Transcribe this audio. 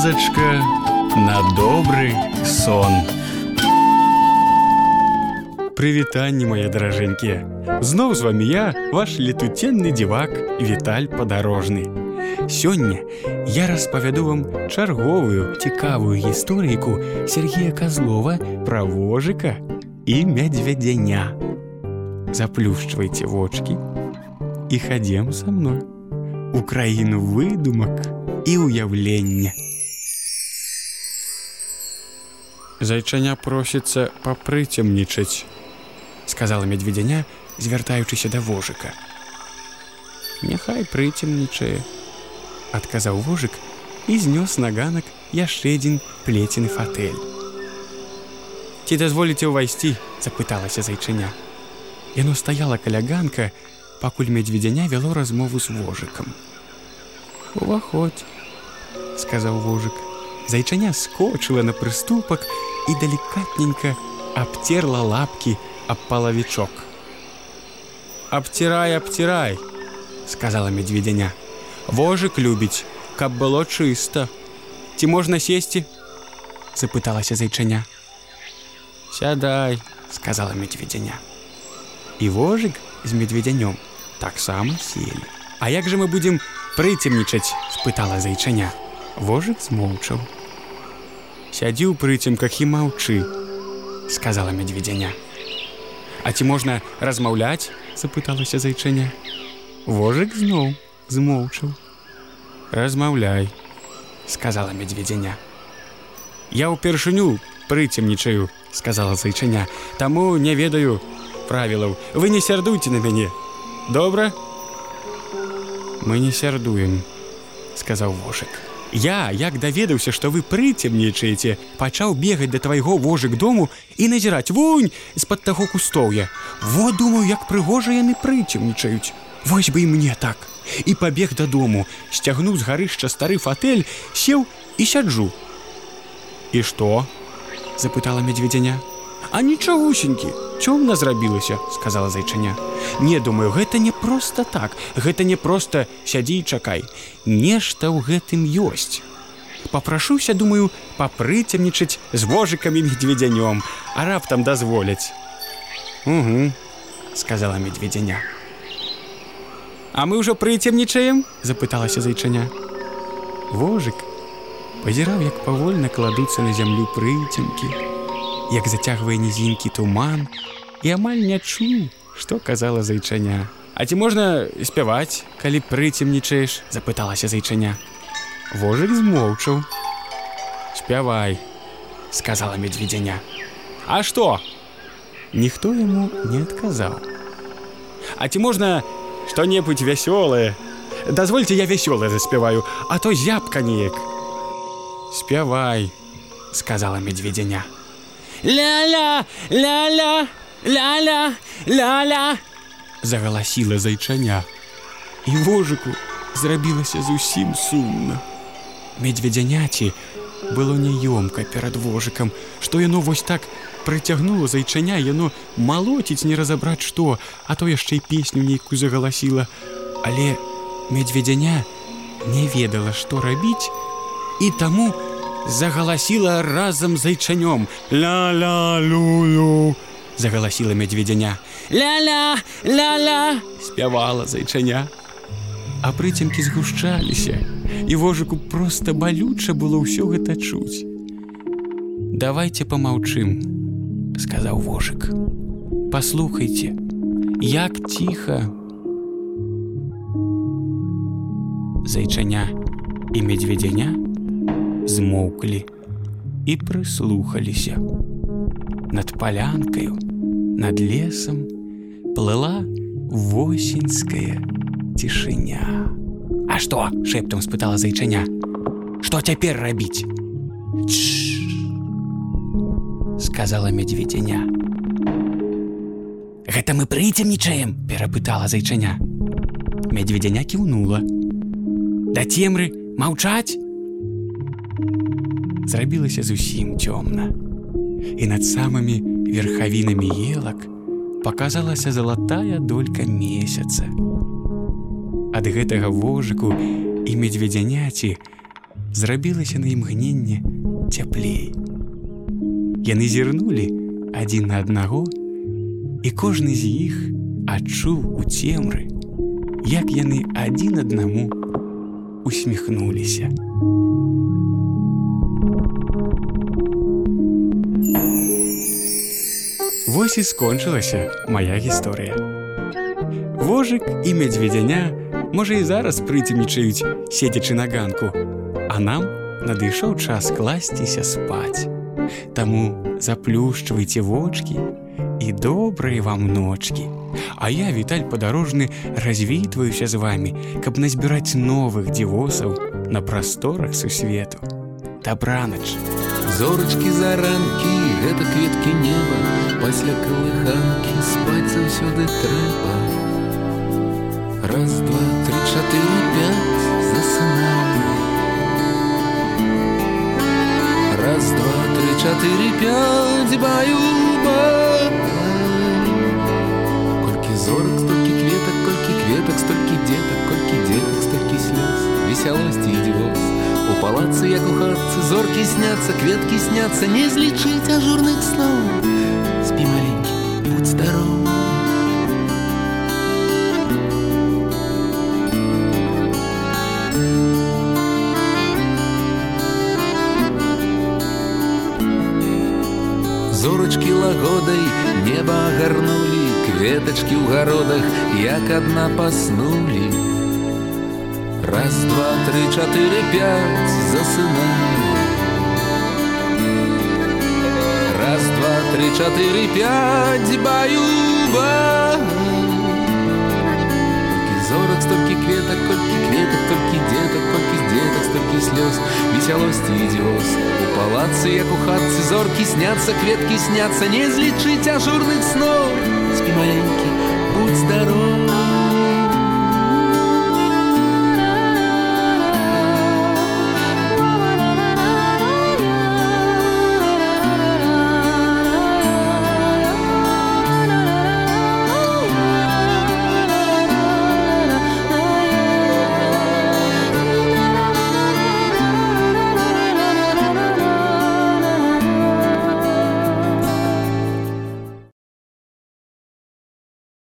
казачка на добры сон. Прывітанне мае даражэнькія. Зноў з вами я, ваш летуценны дзівак Віталь падарожны. Сёння я распавяду вам чарговую цікавую гісторыйку Сергея Казлова пра вожыка і мядзвядзяня. Заплюшчвайце вочки і хадзем са мной у краіну выдумак і ўяўлення. Зайчаня просіцца папрыцемнічаць, сказала медведзяня, звяртаючыся да вожыка. Няхай прыцемнічае, адказаў вожык і знёс на ганак яшчэ адзін плецены фатэль. Ці дазволіце ўвайсці, запыталася зайчыня. Яно стаяла каля ганка, пакуль медведзяня вяло размову з вожыкам. Уваходь, сказаў вожык. Зайчаня скочыла на прыступак і далікатненька абцерла лапкі аб палавічок. Абцірай, абцірай, сказала медведзяня. Вожык любіць, каб было чыста. Ці можна сесці? запыталася зайчаня. Сядай, сказала медведзяня. І вожык з медведзянём таксама селі. А як жа мы будзем прыцемнічаць, спытала зайчаня. Вожык змоўчаў. Сядзі ў прыцемках і маўчы, сказала медведзяня. А ці можна размаўляць? запыталася зайчыня. Вожык зноў змоўчаў. Размаўляй, сказала медведзяня. Я ўпершыню прыцемнічаю, сказала зайчыня, таму не ведаю правілаў. Вы не сярдуйце на мяне. Добра? Мы не сярдуем, сказаў вожык. Я, як даведаўся, што вы прыцемнічаеце, пачаў бегаць да твайго вожык дому і назіраць вунь з-пад таго кустоўя. Во думаю, як прыгожа яны прыцемнічаюць. Вось бы і мне так. І пабег дадому, сцягнуў з гарышча стары фатэль, сеў і сяджу. І што? запытала медведзяня. А нічагусенькі, цёмна зрабілася, сказала зайчаня. Не думаю, гэта не проста так, гэта не проста сядзі і чакай. Нешта ў гэтым ёсць. Папрашуся, думаю, папрыцемнічаць з вожыкамі медведзянём, а раптам дазволяць. Угу, сказала медведзяня. А мы ўжо прыцемнічаем, запыталася зайчаня. Вожык пазіраў, як павольна кладуцца на зямлю прыцемкі, як зацягвае нізінкі туман і амаль не чуў, што казала зайчаня. А ці можна спяваць, калі прыцемнічаеш, запыталася зайчаня. Вожык змоўчаў. Спявай, сказала медведзяня. А што? Ніхто яму не адказаў. А ці можна што-небудзь вясёлае? Дазвольце я вясёлае заспяваю, а то зябка неяк. Спявай, сказала медведзяня. Ля-ля, ля-ля, ля-ля, ля-ля, загаласіла зайчаня. І вожыку зрабілася зусім сумна. Медведзяняці было няёмка перад вожыкам, што яно вось так прыцягнула зайчаня, яно малоціць не разабраць што, а то яшчэ і песню нейкую загаласіла. Але медведзяня не ведала, што рабіць, і таму загаласіла разам з зайчанём: ля-ля-лю-лю, загаласіла медведзяня. Ля-ля, ля-ля, спявала зайчаня. А прыцемкі згушчаліся, і вожыку проста балюча было ўсё гэта чуць. Давайте помаўчым, сказаў вожык. Паслухайце, як ціха. Зайчаня і медведзяня змоўклі і прыслухаліся. Над палянкаю, над лесам плыла восеньская цішыня. А што? шэптам спытала зайчаня. Што цяпер рабіць? сказала медведзяня. Гэта мы прыцемнічаем, перапытала зайчаня. Медведзяня кіўнула. Да цемры маўчаць. Зрабілася зусім цёмна. І над самымі верхавінамі елак показалася залатая долька месяца. Ад гэтага вожыку і медведзяняці зрабілася на імгненне цяплей. Яны зірнулі адзін на аднаго, і кожны з іх адчуў у цемры, як яны адзін аднаму усміхнуліся. Вось і скончылася моя гісторыя. Вожык і мядзведзяня, можа і зараз прыцемнічаюць, седзячы на ганку, А нам надышоў час класціся спаць. Таму заплюшчвайце вочки і добрыя вам ночки. А я віталь падарожны развітваюся з вами, каб назбіраць новых дзівосаў на прасторах сусвету. Дабранач. Зорачкі заранкі, гэта кветкі неба, пасля калыханкі спаць заўсёды трэба. Раз, два, три, чатыры, пять, засынаем. Раз, два, три, чатыры, пять, баю-ба. Колькі зорак, столькі кветак, колькі кветак, столькі палацы, як у хатцы, зоркі сняцца, кветкі сняцца, не злічыць ажурных сноў. Спі маленькі, будь здоров. Зорачкі лагодай неба агарнулі, кветачкі ў гародах, як адна паснулі. Раз, два, три, чатыры, пять, засынаем. Раз, два, три, чатыры, пять, баю-ба. Колькі зорак, столькі кветак, колькі кветак, толькі дзетак, колькі з дзетак, столькі слёз, весялосці і дзёз. У палацы, як у хатцы, зоркі сняцца, кветкі сняцца, не злічыць ажурных сноў. Спі маленькі, будь здоров.